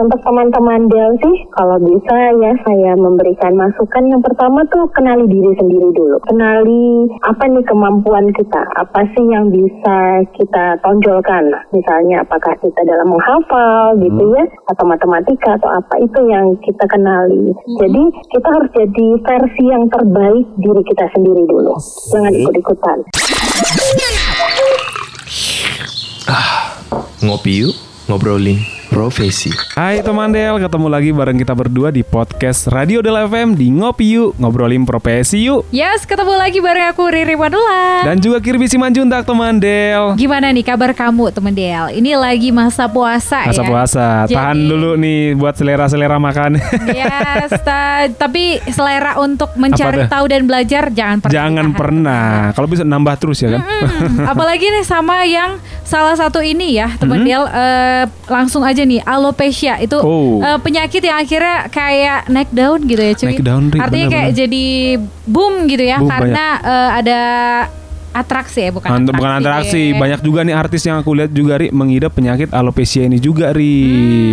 untuk teman-teman Del sih, kalau bisa ya saya memberikan masukan yang pertama tuh kenali diri sendiri dulu. Kenali apa nih kemampuan kita, apa sih yang bisa kita tonjolkan. Misalnya apakah kita dalam menghafal gitu ya, atau matematika atau apa itu yang kita kenali. Jadi kita harus jadi versi yang terbaik diri kita sendiri dulu. Jangan ikut-ikutan. Ngopi yuk, ngobrolin profesi. Hai teman Del, ketemu lagi bareng kita berdua di podcast Radio Del FM di Ngopi Yuk, ngobrolin profesi yuk. Yes, ketemu lagi bareng aku Riri Madula. Dan juga Kirby Simanjuntak teman Del. Gimana nih kabar kamu teman Del? Ini lagi masa puasa Masa ya. puasa, Jadi- tahan dulu nih buat selera-selera makan. Yes, ta- tapi selera untuk mencari tahu dan belajar jangan pernah. Jangan ditahan. pernah, kalau bisa nambah terus ya kan. Hmm, apalagi nih sama yang salah satu ini ya teman Del eh, langsung aja nih alopecia itu Oh. eh, penyakit yang akhirnya kayak naik daun gitu ya cuy. Naik daun, Artinya kayak benar-benar. jadi boom gitu ya Boom, karena eh, ada atraksi ya bukan Ant- bukan interaksi, ya. banyak juga nih artis yang aku lihat juga Ri mengidap penyakit alopecia ini juga Ri.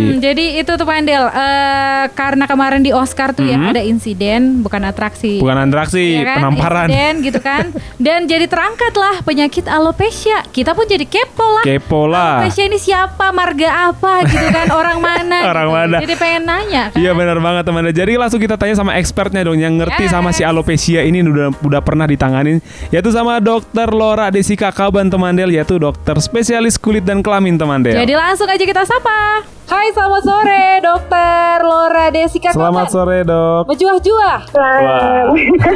Hmm, jadi itu tuh Pandel eh, karena kemarin di Oscar tuh ya ada insiden bukan atraksi. Hmm. Bukan interaksi, Ya kan? penamparan. Insiden gitu kan. Dan jadi terangkat lah penyakit alopecia. Kita pun jadi kepo lah. Kepo lah. Alopecia ini siapa, marga apa gitu kan, orang mana. Orang gitu. mana. Jadi pengen nanya kan. Iya benar banget teman Jadi langsung kita tanya sama expertnya dong yang ngerti Yes. sama si alopecia ini udah udah pernah ditanganin yaitu sama dokter Laura Desika Kaban teman Del yaitu dokter spesialis kulit dan kelamin teman Del. Jadi langsung aja kita sapa. Hai, selamat sore, Dokter Laura Desika. Selamat sore dok. Menjuah-juah. Selamat,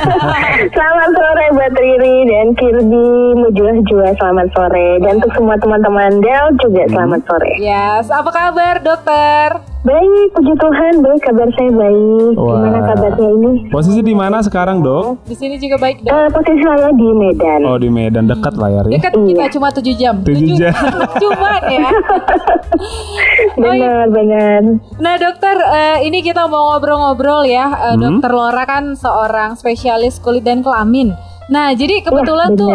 selamat sore buat Riri dan Kirby Mujua-jua selamat sore dan untuk semua teman-teman Del juga selamat sore. Yes, apa kabar, Dokter? Baik, puji Tuhan, baik kabar saya baik. Gimana Wah. kabarnya ini? Posisi di mana sekarang dok? Di sini juga baik, Dok. Eh, posisi saya di Medan. Oh di Medan dekat lah ya. Dekat kita cuma 7 jam. Tujuh jam. Cuma ya. benar, benar. Nah dokter, eh, ini kita mau ngobrol-ngobrol ya. Eh, Hmm. Dokter Laura kan seorang spesialis kulit dan kelamin. Nah jadi kebetulan tuh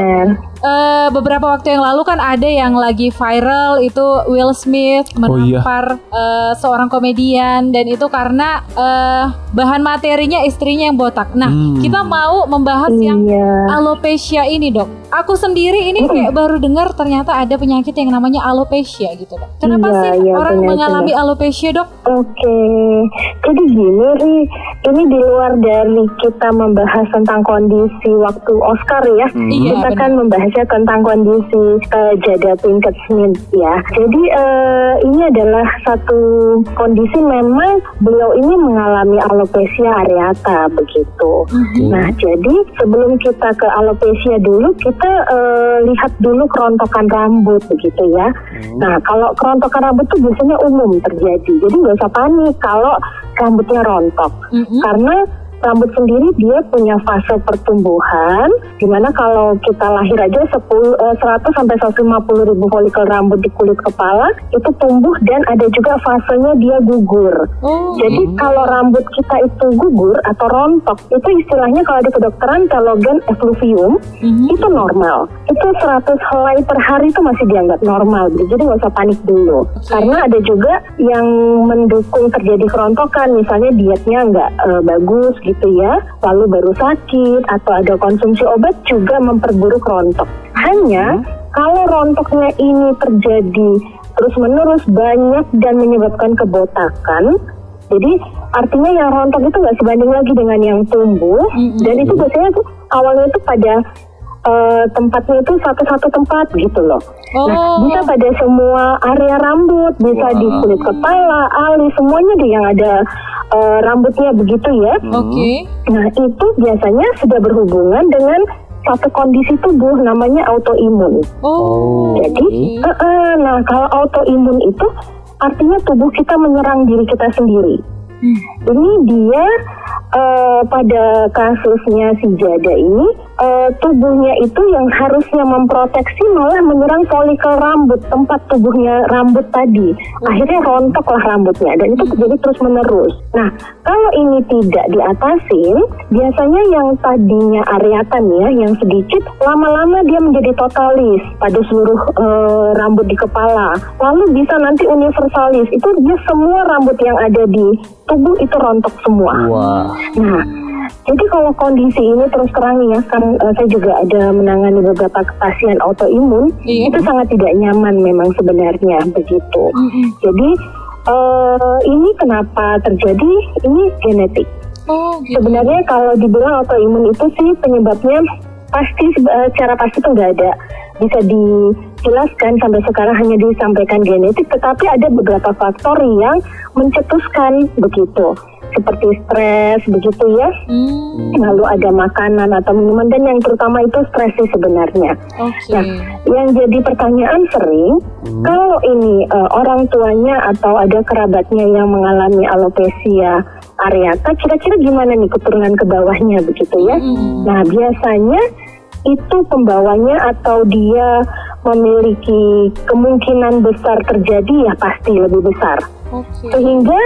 eh, beberapa waktu yang lalu kan ada yang lagi viral itu Will Smith Oh, iya. menampar eh, seorang komedian dan itu karena eh, bahan materinya istrinya yang botak. Nah Hmm. kita mau membahas yang Iya. alopecia ini dok. Aku sendiri ini kayak baru dengar ternyata ada penyakit yang namanya alopecia gitu dok. Kenapa Iya, sih iya, orang benar, mengalami alopecia dok? Oke, jadi gini Ri, ini di luar dari kita membahas tentang kondisi waktu Oscar ya, Iya, kita kan membahasnya tentang kondisi uh, Jada Pinkett Smith ya. Jadi eh, ini adalah satu kondisi memang beliau ini mengalami alopecia areata begitu. Nah jadi sebelum kita ke alopecia dulu, kita eh, lihat dulu kerontokan rambut begitu ya. Nah kalau kerontokan rambut itu biasanya umum terjadi, jadi nggak usah panik kalau rambutnya rontok, Mm-mm. karena rambut sendiri dia punya fase pertumbuhan di mana kalau kita lahir aja 10, eh, 100 sampai 150 ribu folikel rambut di kulit kepala itu tumbuh dan ada juga fasenya dia gugur. Oh, jadi kalau rambut kita itu gugur atau rontok itu istilahnya kalau di kedokteran telogen effluvium Mhm. itu normal. Itu 100 helai per hari itu masih dianggap normal jadi nggak usah panik dulu. Karena ada juga yang mendukung terjadi kerontokan misalnya dietnya nggak eh, bagus gitu ya. Lalu baru sakit atau ada konsumsi obat juga memperburuk rontok. Hanya kalau rontoknya ini terjadi terus menerus banyak dan menyebabkan kebotakan jadi artinya yang rontok itu nggak sebanding lagi dengan yang tumbuh. Dan itu biasanya tuh awalnya itu pada eh, tempatnya itu satu-satu tempat gitu loh. Nah Oh. bisa pada semua area rambut, bisa di kulit kepala, alis, semuanya deh yang ada eh, rambutnya begitu ya. Oke. Nah itu biasanya sudah berhubungan dengan satu kondisi tubuh namanya autoimun. Oh. Jadi, eh, eh, nah kalau autoimun itu artinya tubuh kita menyerang diri kita sendiri. Ini dia eh, pada kasusnya si Jada ini eh, tubuhnya itu yang harusnya memproteksi malah menyerang folikel rambut tempat tubuhnya rambut tadi. Akhirnya rontoklah rambutnya dan itu terjadi terus menerus. Nah kalau ini tidak diatasin, biasanya yang tadinya areatan ya, yang sedikit, lama-lama dia menjadi totalis pada seluruh eh, rambut di kepala. Lalu bisa nanti universalis, itu dia semua rambut yang ada di tubuh itu rontok semua. Wah. Nah, jadi kalau kondisi ini terus terang ya, kan eh, saya juga ada menangani beberapa pasien autoimun, Iya. itu sangat tidak nyaman memang sebenarnya begitu. Jadi eh, ini kenapa terjadi? Ini genetik. Oh gitu. Sebenarnya kalau dibilang autoimun itu sih penyebabnya pasti eh, secara pasti itu nggak ada bisa dijelaskan sampai sekarang hanya disampaikan genetik, tetapi ada beberapa faktor yang mencetuskan begitu, seperti stres begitu ya, Hmm, lalu ada makanan atau minuman dan yang terutama itu stres sih sebenarnya. Oke. Nah, yang jadi pertanyaan sering, kalau ini eh, orang tuanya atau ada kerabatnya yang mengalami alopecia areata, kira-kira gimana nih keturunan ke bawahnya begitu ya? Nah, biasanya itu pembawanya atau dia memiliki kemungkinan besar terjadi ya pasti lebih besar. Oke. Sehingga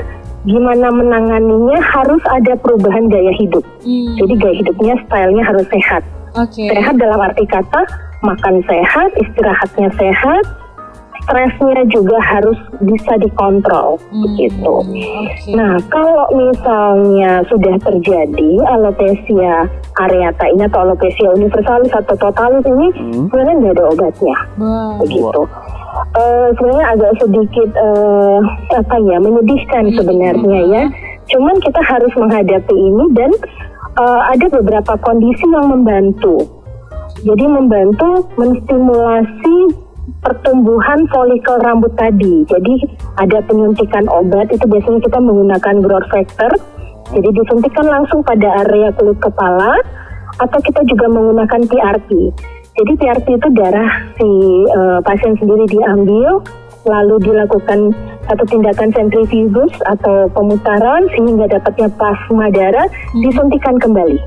gimana menanganinya harus ada perubahan gaya hidup. Hmm, Jadi gaya hidupnya stylenya harus sehat. Oke. Sehat dalam arti kata makan sehat, istirahatnya sehat, stresnya juga harus bisa dikontrol begitu. Oke. Nah, kalau misalnya sudah terjadi alopecia areata ini atau alopecia universalis atau totalis ini sebenarnya nggak ada obatnya Wah. begitu. Eh, sebenarnya agak sedikit eh, apa ya menyedihkan sebenarnya ya. Cuman kita harus menghadapi ini dan eh, ada beberapa kondisi yang membantu. Jadi membantu menstimulasi pertumbuhan folikel rambut tadi. Jadi ada penyuntikan obat itu biasanya kita menggunakan growth factor. Jadi disuntikkan langsung pada area kulit kepala atau kita juga menggunakan PRP. Jadi PRP itu darah si eh, pasien sendiri diambil lalu dilakukan satu tindakan sentrifugus atau pemutaran sehingga dapatnya plasma darah disuntikan kembali.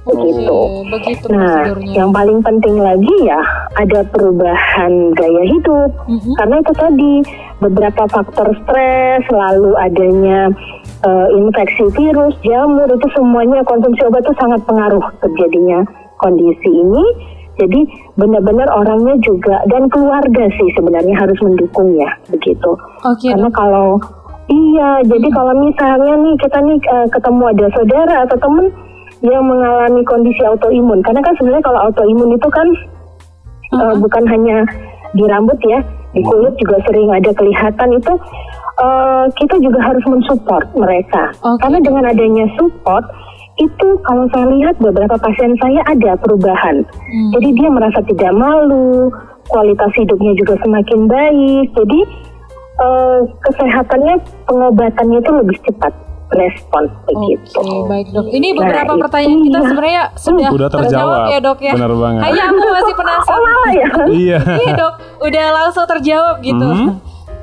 Begitu. Oke, begitu Nah, yang paling penting lagi ya ada perubahan gaya hidup. Mhm. Karena itu tadi beberapa faktor stres, lalu adanya eh, infeksi virus, jamur itu semuanya konsumsi obat itu sangat pengaruh terjadinya kondisi ini. Jadi benar-benar orangnya juga dan keluarga sih sebenarnya harus mendukung ya begitu. Oke. Karena kalau iya, jadi kalau misalnya nih kita nih eh, ketemu ada saudara atau temen yang mengalami kondisi autoimun, karena kan sebenarnya kalau autoimun itu kan eh, bukan hanya di rambut ya, di kulit juga sering ada kelihatan itu. eh, kita juga harus mensupport mereka, Oke. karena dengan adanya support itu kalau saya lihat beberapa pasien saya ada perubahan. Hmm. Jadi dia merasa tidak malu, kualitas hidupnya juga semakin baik. Jadi eh, kesehatannya pengobatannya itu lebih cepat respon begitu. Oke, baik dok. Ini Nah, beberapa itu pertanyaan kita ya. sebenarnya sudah, Udah terjawab. ya dok ya. Benar banget. Hanya aku masih Oh penasaran. ya. Iya. Iya dok, udah langsung terjawab gitu. Mhm.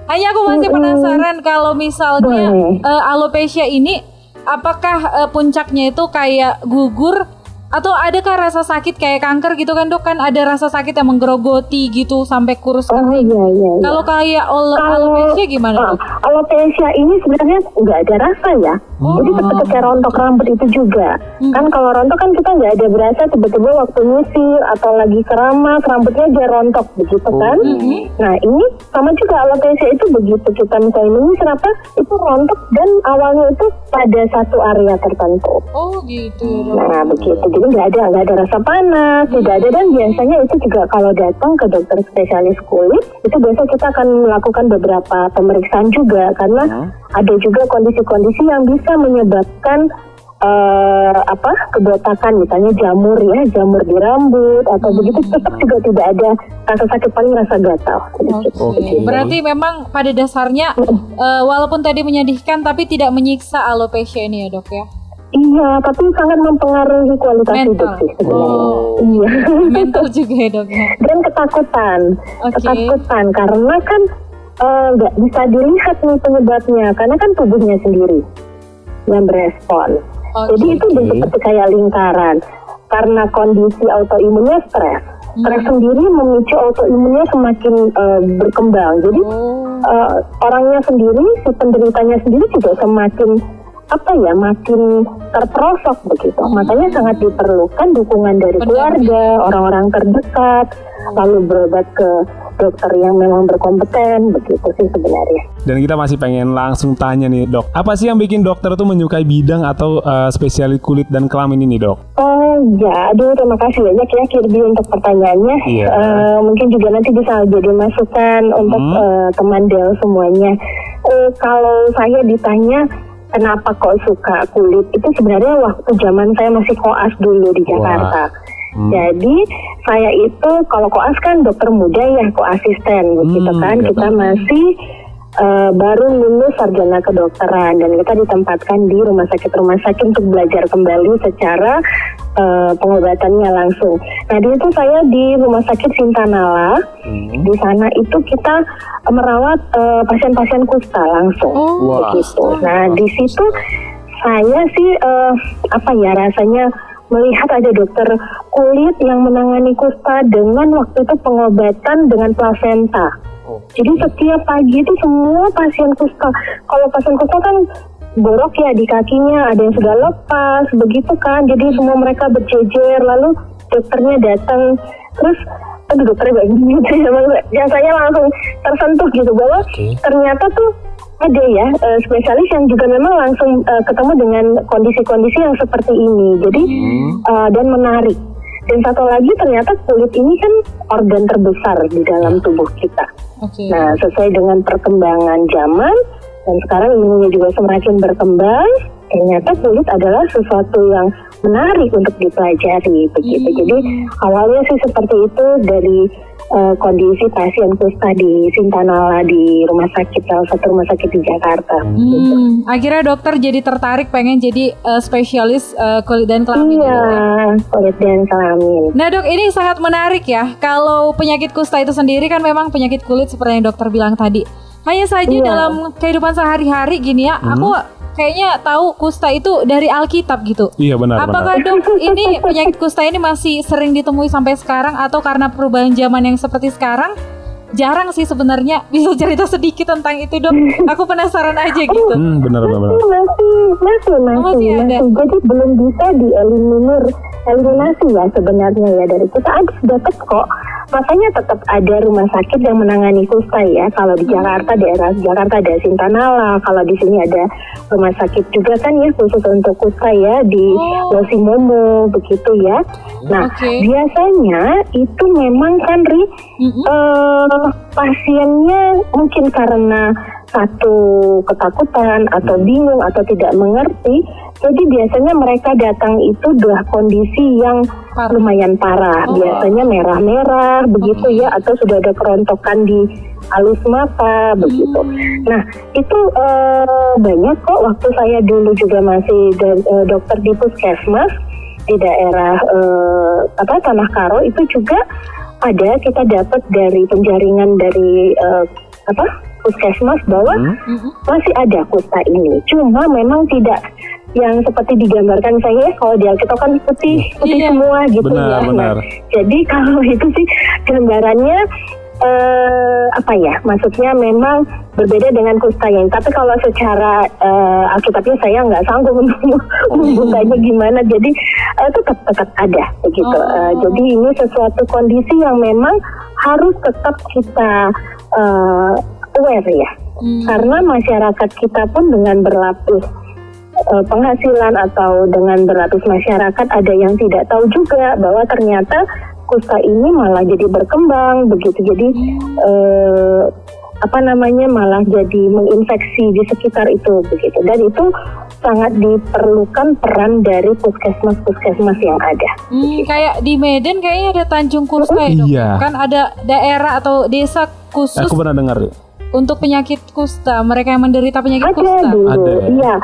Hanya aku masih penasaran kalau misalnya eh, alopecia ini, apakah eh, puncaknya itu kayak gugur atau adakah rasa sakit kayak kanker gitu kan dok kan ada rasa sakit yang menggerogoti gitu sampai kurus Oh kering. iya iya. iya. Kalau kayak ol- Kalau- alopecia gimana Ah, dok? alopecia ini sebenarnya nggak ada rasa ya. Jadi seperti kayak rontok rambut itu juga. Kan kalau rontok kan kita nggak ada berasa tiba-tiba waktu nyisir atau lagi keramas rambutnya dia rontok begitu kan. Nah ini sama juga alopecia itu begitu kita misalnya menyisir apa itu rontok dan awalnya itu pada satu area tertentu. Oh gitu. Nah begitu, jadi nggak ada nggak ada rasa panas, tidak ada. Dan biasanya itu juga kalau datang ke dokter spesialis kulit itu biasa kita akan melakukan beberapa pemeriksaan juga. Karena ada juga kondisi-kondisi yang bisa menyebabkan eh, apa kebotakan. Misalnya jamur ya jamur di rambut atau begitu. Tetap juga tidak ada rasa sakit paling rasa gatal. Sedikit. Oke, Oke. berarti memang pada dasarnya eh, walaupun tadi menyedihkan tapi tidak menyiksa alopecia ini ya dok ya. Iya, tapi sangat mempengaruhi kualitas Mental. hidup sih sebenarnya. Oh. Iya. Mental juga ya dok ya. dan ketakutan Oke. ketakutan karena kan eh, nggak bisa dilihat nih penyebabnya karena kan tubuhnya sendiri yang berespon Oke. Jadi itu udah seperti kayak lingkaran. Karena kondisi autoimunnya stres. Stres sendiri memicu autoimunnya semakin eh, berkembang. Jadi eh, orangnya sendiri, si penderitanya sendiri juga semakin apa ya makin terperosok begitu. Makanya sangat diperlukan dukungan dari keluarga, orang-orang terdekat, lalu berobat ke dokter yang memang berkompeten begitu sih sebenarnya. Dan kita masih pengen langsung tanya nih dok, apa sih yang bikin dokter tuh menyukai bidang atau eh, spesialis kulit dan kelamin ini dok? Oh ya, aduh terima kasih banyak ya Kirby untuk pertanyaannya. Iya. Eh, mungkin juga nanti bisa jadi masukan untuk Hmm. eh, teman Del semuanya. Eh, kalau saya ditanya kenapa kok suka kulit itu sebenarnya waktu zaman saya masih koas dulu di Jakarta. Hmm. Jadi saya itu kalau koas kan dokter muda ya koasisten begitu Hmm, kan iya, kita masih eh, baru lulus sarjana kedokteran dan kita ditempatkan di rumah sakit rumah sakit untuk belajar kembali secara eh, pengobatannya langsung. Nah di situ saya di rumah sakit Sintanala di sana itu kita merawat eh, pasien-pasien kusta langsung Oh, begitu. Nah di situ saya sih eh, apa ya rasanya melihat ada dokter kulit yang menangani kusta dengan waktu itu pengobatan dengan plasenta. Jadi setiap pagi itu semua pasien kusta, kalau pasien kusta kan borok ya di kakinya, ada yang sudah lepas, begitu kan. Jadi semua mereka berjejer, lalu dokternya datang, terus aduh dokternya baik gitu ya, ya saya langsung tersentuh gitu bahwa ternyata tuh ada ya eh, spesialis yang juga memang langsung eh, ketemu dengan kondisi-kondisi yang seperti ini. Jadi eh, dan menarik. Dan satu lagi ternyata kulit ini kan organ terbesar di dalam tubuh kita. Oke. Nah, sesuai dengan perkembangan zaman dan sekarang ilmunya juga semakin berkembang, ternyata kulit adalah sesuatu yang menarik untuk dipelajari begitu. Jadi awalnya sih seperti itu dari eh, kondisi pasien kusta di Sintanala di rumah sakit salah satu rumah sakit di Jakarta. Hmm, akhirnya dokter jadi tertarik pengen jadi eh, spesialis eh, kulit dan kelamin. Iya, gitu ya. kulit dan kelamin. Nah dok, ini sangat menarik ya. Kalau penyakit kusta itu sendiri kan memang penyakit kulit seperti yang dokter bilang tadi. Hanya saja Iya. dalam kehidupan sehari-hari gini ya, aku kayaknya tahu kusta itu dari Alkitab gitu. Iya benar Apakah benar. dok ini penyakit kusta ini masih sering ditemui sampai sekarang atau karena perubahan zaman yang seperti sekarang? Jarang sih sebenarnya bisa cerita sedikit tentang itu dok. Aku penasaran aja gitu. Hmm, benar benar. benar. Masih, masih, masih, Oh, masih masih, ada. Jadi belum bisa dieliminir, eliminasi ya sebenarnya ya dari kita ada dapat kok. Makanya tetap ada rumah sakit yang menangani kusta ya. Kalau di Jakarta daerah Jakarta ada Sintanala, kalau di sini ada rumah sakit juga kan ya khusus untuk kusta ya di Oh. Losimomo begitu ya. Nah Oke. biasanya itu memang kan Ri Mm-mm. eh pasiennya mungkin karena satu ketakutan atau bingung atau tidak mengerti, jadi biasanya mereka datang itu dua kondisi yang Parah. lumayan parah. Oh. Biasanya merah-merah begitu ya, atau sudah ada kerontokan di alus mata begitu. Nah itu eh, banyak kok. Waktu saya dulu juga masih eh, dokter di puskesmas di daerah eh, apa Tanah Karo itu juga ada kita dapat dari penjaringan dari eh, apa puskesmas bahwa Mm-mm. masih ada kusta ini. Cuma memang tidak yang seperti digambarkan saya kalau di Alkitab kan putih putih Iya. semua gitu Benar, ya. Nah, benar. jadi kalau itu sih gambarannya eh, apa ya? Maksudnya memang berbeda dengan kusta yang. Tapi kalau secara eh, Alkitabnya saya nggak sanggup membukanya gimana. Jadi eh, tetap tetap ada begitu. Oh. Eh, jadi ini sesuatu kondisi yang memang harus tetap kita eh, aware ya. Hmm. Karena masyarakat kita pun dengan berlapis eh, penghasilan atau dengan berlapis masyarakat ada yang tidak tahu juga bahwa ternyata kusta ini malah jadi berkembang begitu. Jadi eh, apa namanya malah jadi menginfeksi di sekitar itu begitu. Dan itu sangat diperlukan peran dari puskesmas-puskesmas yang ada. Hmm, kayak di Medan kayaknya ada Tanjung Kusta ya dok. Iya. Kan ada daerah atau desa khusus Aku pernah dengar ya. untuk penyakit kusta. Mereka yang menderita penyakit Ada kusta. dulu, Ada ya? iya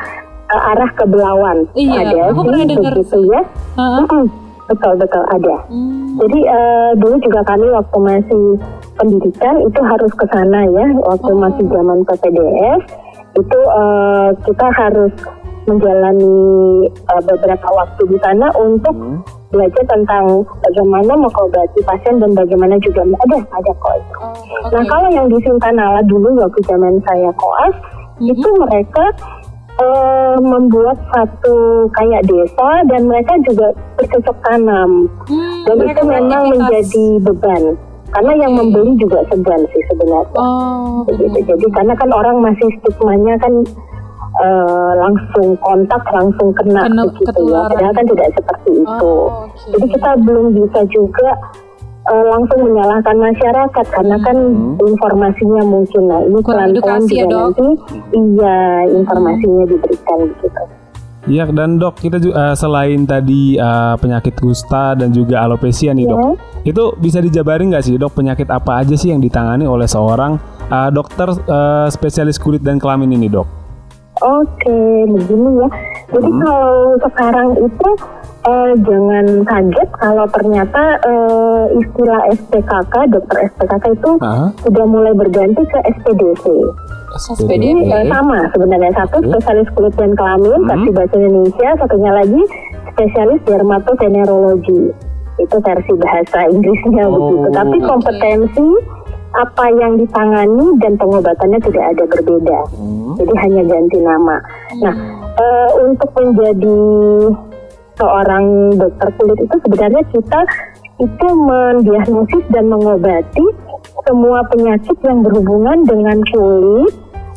arah ke Belawan Iya, ada aku sih, pernah dengar begitu sih. ya. Heeh. Mm-mm, betul betul ada. Hmm. Jadi eh, dulu juga kami waktu masih pendidikan itu harus ke sana ya, waktu Oh. masih zaman PPDS itu eh, kita harus menjalani uh, beberapa waktu di sana untuk belajar tentang bagaimana mengobati pasien dan bagaimana juga ada ada kok itu. Oh, Nah oke. kalau yang di Sintanala dulu waktu zaman saya koas itu mereka eh, membuat satu kayak desa dan mereka juga bercocok tanam Hmm, dan itu memang menjadi beban karena yang membeli juga segan sih sebenarnya. Oh, Begitu. Jadi karena kan orang masih stigmanya kan eh, langsung kontak langsung kena, Kena begitu ya. Padahal kan tidak seperti itu. Oh, oke. Jadi kita belum bisa juga eh, langsung menyalahkan masyarakat karena kan informasinya mungkin nah ini Kurang pelan-pelan edukasi ya, Dok? nanti iya informasinya diberikan begitu. Iya dan dok kita juga selain tadi eh, penyakit kusta dan juga alopecia nih dok, Ya. itu bisa dijabarin nggak sih dok penyakit apa aja sih yang ditangani oleh seorang eh, dokter eh, spesialis kulit dan kelamin ini dok? Oke, begini ya. Jadi kalau sekarang itu eh, jangan kaget kalau ternyata eh, istilah SPKK, dokter SPKK itu Ah, sudah mulai berganti ke SPDC. SPD. Ini eh, sama sebenarnya satu Oke. spesialis kulit dan kelamin, versi bahasa Indonesia, satunya lagi spesialis dermatovenerologi. Itu versi bahasa Inggrisnya Oh, begitu. Tapi kompetensi apa yang ditangani dan pengobatannya tidak ada berbeda. Jadi hanya ganti nama. Nah, eh, untuk menjadi seorang dokter kulit itu sebenarnya kita itu mendiagnosis dan mengobati semua penyakit yang berhubungan dengan kulit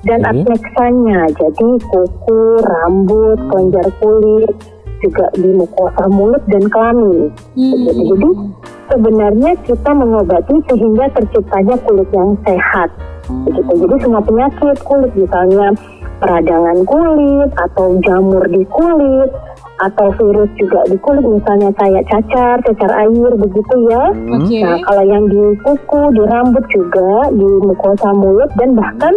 dan Oke. adneksanya. Jadi kuku, rambut, kelenjar kulit, juga di mukosa mulut dan kelamin. Hmm. Jadi sebenarnya kita mengobati sehingga terciptanya kulit yang sehat. Begitu. Jadi semua penyakit kulit misalnya peradangan kulit atau jamur di kulit atau virus juga di kulit misalnya kayak cacar, cacar air begitu ya. Oke. Nah, kalau yang di kuku, di rambut juga, di mukosa mulut dan bahkan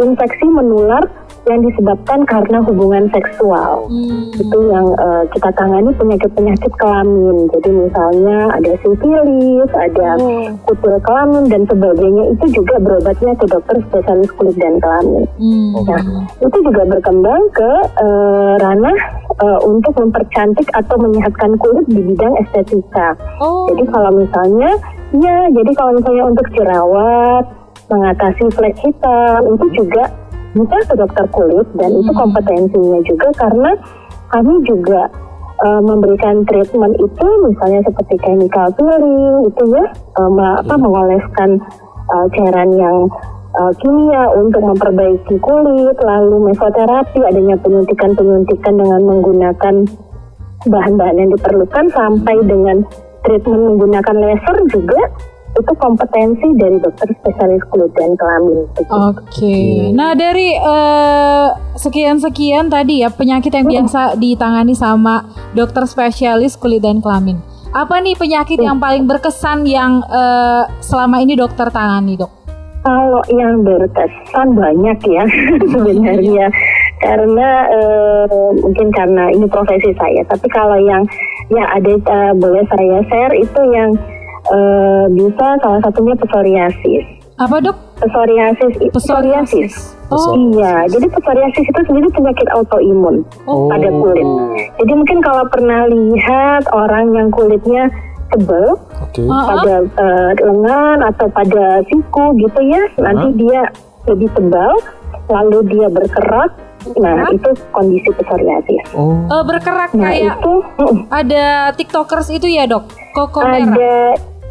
infeksi menular yang disebabkan karena hubungan seksual Hmm. itu yang eh, kita tangani penyakit-penyakit kelamin. Jadi misalnya ada sifilis, ada Oh. kutil kelamin dan sebagainya itu juga berobatnya ke dokter spesialis kulit dan kelamin. Hmm. Nah, itu juga berkembang ke eh, ranah eh, untuk mempercantik atau menyehatkan kulit di bidang estetika. Oh. Jadi kalau misalnya, ya, jadi kalau misalnya untuk jerawat, mengatasi flek hitam, itu juga bisa ke dokter kulit dan itu kompetensinya juga karena kami juga eh, memberikan treatment itu misalnya seperti chemical peeling itu ya, me- apa mengoleskan eh, cairan yang eh, kimia untuk memperbaiki kulit, lalu mesoterapi adanya penyuntikan-penyuntikan dengan menggunakan bahan-bahan yang diperlukan sampai dengan treatment menggunakan laser juga itu kompetensi dari dokter spesialis kulit dan kelamin. Oke. Nah, dari eh, sekian-sekian tadi ya penyakit yang biasa ditangani sama dokter spesialis kulit dan kelamin. Apa nih penyakit yang paling berkesan yang eh, selama ini dokter tangani, Dok? Kalau yang berkesan banyak ya sebenarnya karena eh, mungkin karena ini profesi saya. Tapi kalau yang ya ada eh, boleh saya share itu yang eh, bisa salah satunya psoriasis. Apa, Dok? Psoriasis, psoriasis. Oh. Iya, jadi psoriasis itu sendiri penyakit autoimun Oh. pada kulit. Jadi mungkin kalau pernah lihat orang yang kulitnya tebal ah. pada eh, lengan atau pada siku gitu ya, nanti dia lebih tebal, lalu dia berkerak. Nah, itu kondisi psoriasis. Oh. Eh, berkerak Nah, kayak itu ada tiktokers itu ya, Dok? Koko merah. ada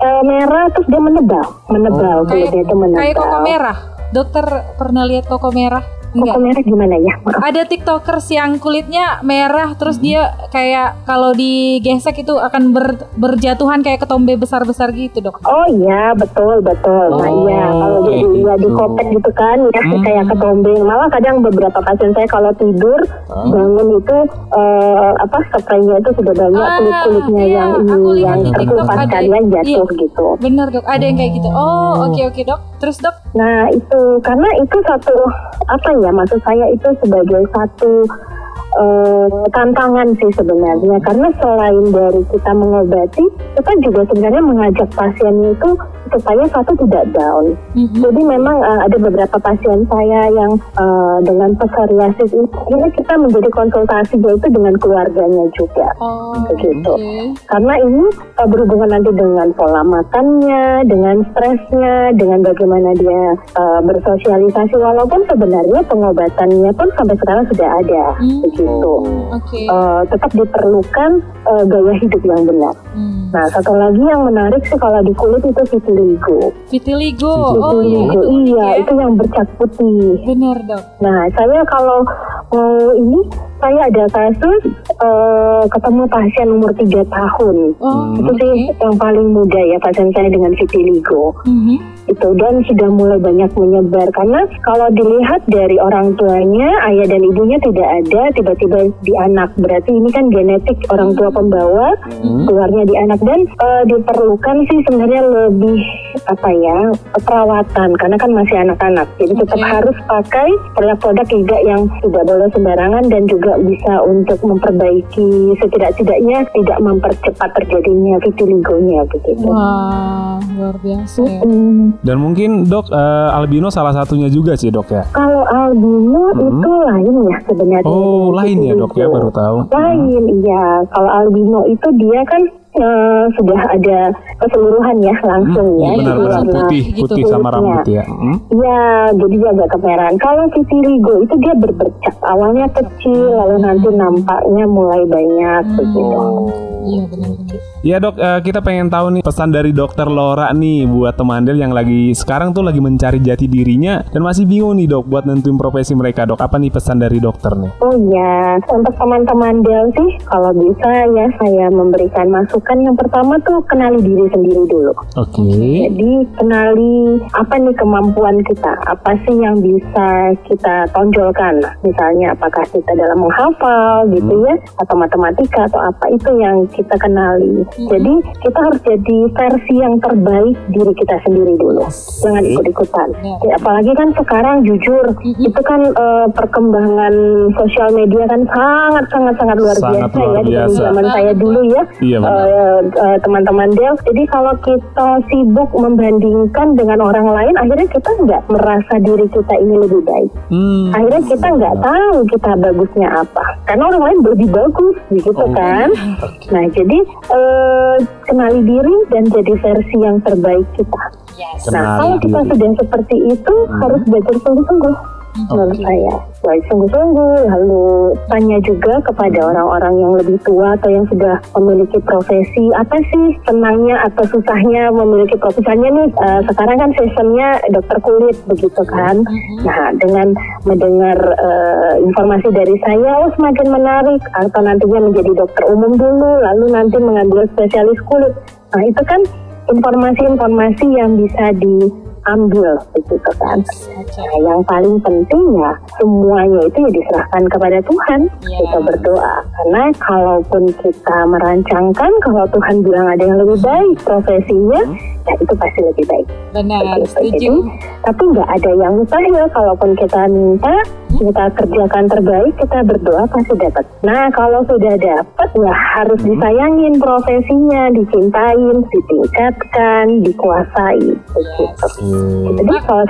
eh, merah terus dia menebal, menebal Kayak, kulitnya itu menebal. kayak koko merah. Dokter pernah lihat koko merah? Koko Enggak. merah gimana ya? Maaf. Ada tiktokers yang kulitnya merah terus dia kayak kalau digesek itu akan ber- berjatuhan kayak ketombe besar-besar gitu dok. Oh iya betul betul. Nah Oh, iya kalau jadi ya gitu. dikopek gitu kan ya kayak ketombe. Malah kadang beberapa pasien saya kalau tidur bangun itu eh, apa spraynya itu sudah banyak Ah, kulit kulitnya iya, yang aku ini yang di TikTok terkelupas ada- kalian jatuh iya. gitu. Bener dok, ada yang kayak gitu. Oh oke oke dok. Terus dok? Nah itu karena itu satu apa ya maksud saya itu sebagai satu eh, tantangan sih sebenarnya karena selain dari kita mengobati, kita juga sebenarnya mengajak pasien itu supaya satu tidak down. Mhm. Jadi memang eh, ada beberapa pasien saya yang eh, dengan psoriasis ini, ini kita menjadi konsultasi yaitu dengan keluarganya juga. Oh, Begitu. oke. Karena ini eh, berhubungan nanti dengan pola makannya, dengan stresnya, dengan bagaimana dia eh, bersosialisasi. Walaupun sebenarnya pengobatannya pun sampai sekarang sudah ada, Hmm. begitu. Oke. Eh, tetap diperlukan eh, gaya hidup yang benar. Hmm. Nah, satu lagi yang menarik sih kalau di kulit itu vitiligo. Vitiligo. Oh iya, Vitiligo, itu unik iya, ya. itu yang bercat putih. Benar, Dok. Nah, saya kalau eh, ini saya ada kasus eh, ketemu pasien umur 3 tahun. Oh, Itu sih yang paling muda ya pasien saya dengan vitiligo Mhm. itu dan sudah mulai banyak menyebar. Karena kalau dilihat dari orang tuanya ayah dan ibunya tidak ada tiba-tiba di anak. Berarti ini kan genetik orang tua pembawa keluarnya di anak. Dan eh, diperlukan sih sebenarnya lebih apa ya perawatan. Karena kan masih anak-anak. Jadi tetap Oke. harus pakai produk-produk juga yang tidak boleh sembarangan dan juga bisa untuk memperbaiki setidak-tidaknya tidak mempercepat terjadinya vitiligonya begitu. Wah, luar biasa ya. Hmm. Dan mungkin dok eh, albino salah satunya juga sih dok ya. Kalau albino Hmm. itu lain ya sebenarnya. Oh lain ya dok ya baru tahu. Lain, iya. Kalau albino itu dia kan eh, sudah ada keseluruhan ya langsung Hmm, ya. iya benar benar warna- putih gitu. putih sama Kulitnya. rambut ya. Hmm. Iya, jadi dia agak kemerahan. Kalau vitiligo itu dia berbercak. Awalnya kecil, lalu nanti nampaknya mulai banyak begitu. Iya, benar-benar. Ya dok, eh, kita pengen tahu nih pesan dari dokter Laura nih buat temandel yang lagi sekarang tuh lagi mencari jati dirinya dan masih bingung nih dok buat nentuin profesi mereka dok. Apa nih pesan dari dokter nih? Oh iya, untuk teman-teman Del sih, kalau bisa ya saya memberikan masukan. Yang pertama tuh kenali diri sendiri dulu. Oke. Jadi kenali apa nih kemampuan kita, apa sih yang bisa kita tonjolkan. Misalnya apakah kita dalam menghafal gitu ya, atau matematika atau apa itu yang kita kenali. Jadi kita harus jadi versi yang terbaik diri kita sendiri dulu, jangan ikut-ikutan. Ya, apalagi kan sekarang jujur itu kan eh, perkembangan sosial media kan sangat sangat sangat luar Sangat biasa luar ya di biasa. zaman saya dulu ya. Iya, benar. Eh, eh, teman-teman Del. Jadi kalau kita sibuk membandingkan dengan orang lain, akhirnya kita nggak merasa diri kita ini lebih baik. Hmm. Akhirnya kita nggak tahu kita bagusnya apa, karena orang lain lebih bagus, begitu Oh. kan? Nah, jadi eh, kenali diri dan jadi versi yang terbaik kita. Yes. Nah, kalau kita sudah seperti itu, Hmm. harus belajar sungguh-sungguh. Menurut saya, baik sungguh-sungguh, lalu tanya juga kepada orang-orang yang lebih tua atau yang sudah memiliki profesi apa sih senangnya atau susahnya memiliki profesinya nih. eh, sekarang kan seasonnya dokter kulit begitu kan. Nah, dengan mendengar eh, informasi dari saya, oh semakin menarik atau nantinya menjadi dokter umum dulu, lalu nanti mengambil spesialis kulit. Nah, itu kan informasi-informasi yang bisa diambil begitu kan. Nah, yang paling penting ya semuanya itu ya diserahkan kepada Tuhan. Iya. Kita berdoa karena kalaupun kita merancangkan kalau Tuhan bilang ada yang lebih baik profesinya, ya itu pasti lebih baik. Benar, Begitu. setuju. Jadi, tapi nggak ada yang mustahil. Kalaupun kita minta, kita kerjakan terbaik, kita berdoa pasti dapat. Nah, kalau sudah dapat, ya harus disayangin profesinya, dicintain, ditingkatkan, dikuasai. Begitu. Jadi kalau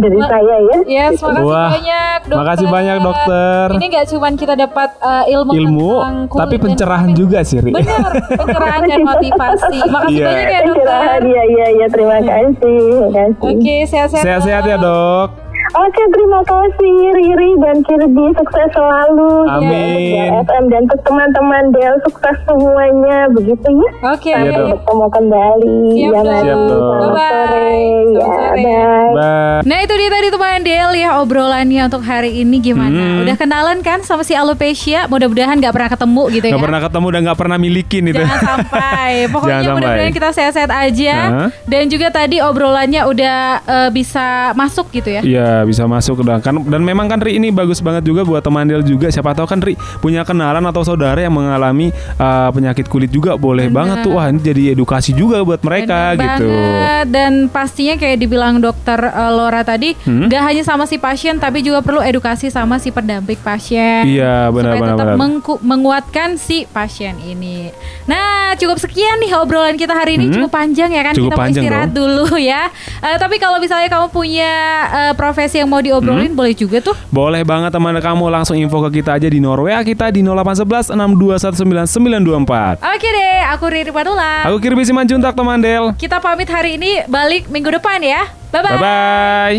dari Ma- saya ya. Yes, makasih Wah, banyak dokter. makasih banyak, dokter. Ini nggak cuma kita dapat uh, ilmu, Ilmu, tapi pencerahan juga sih, Ri. Benar, pencerahan dan motivasi. Makasih Iya. banyak ya dokter. Istirahat, ya, ya, ya, terima kasih. Terima kasih. Oke, sehat-sehat. Sehat-sehat ya dok. Oke, terima kasih Riri dan Kirby. Sukses selalu. Amin. Ya, FM dan untuk teman-teman Del sukses semuanya begitu ya. Oke. Iya, Dok. Bertemu kembali. Siap, ya. Siap, sore. Ya, sore. bye. Bye. Nah itu dia tadi teman Del ya obrolannya untuk hari ini gimana? Hmm. Udah kenalan kan sama si alopecia? Mudah-mudahan nggak pernah ketemu gitu ya. Gak pernah ketemu dan gak pernah milikin itu. Jangan sampai. Pokoknya Jangan sampai. mudah-mudahan kita sehat-sehat aja. Hah? Dan juga tadi obrolannya udah eh, bisa masuk gitu ya. Iya, Iya bisa masuk dan kan dan memang kan Ri ini bagus banget juga buat teman Del juga siapa tahu kan Ri punya kenalan atau saudara yang mengalami uh, penyakit kulit juga boleh Bener. banget tuh wah ini jadi edukasi juga buat mereka Bener gitu. banget. Dan pastinya kayak dibilang dokter uh, Laura tadi, Hmm? nggak hanya sama si pasien tapi juga perlu edukasi sama si pendamping pasien. Iya, benar, supaya benar, tetap benar. mengku- menguatkan si pasien ini. Nah, cukup sekian nih obrolan kita hari ini Hmm? cukup panjang ya kan. Cukup kita mau panjang istirahat dong. dulu ya. Eh, tapi kalau misalnya kamu punya eh, profesi yang mau Hmm? diobrolin boleh juga tuh. Boleh banget teman kamu langsung info ke kita aja di Norway kita di 0811 6219924. Oke deh, aku Riri Padula. Aku Kirby Simanjuntak teman Del. Kita pamit hari ini balik minggu depan ya. Bye bye. Bye bye.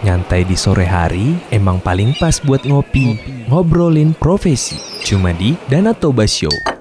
Nyantai di sore hari emang paling pas buat ngopi. Ngobrolin profesi. Cuma di Danatoba Show.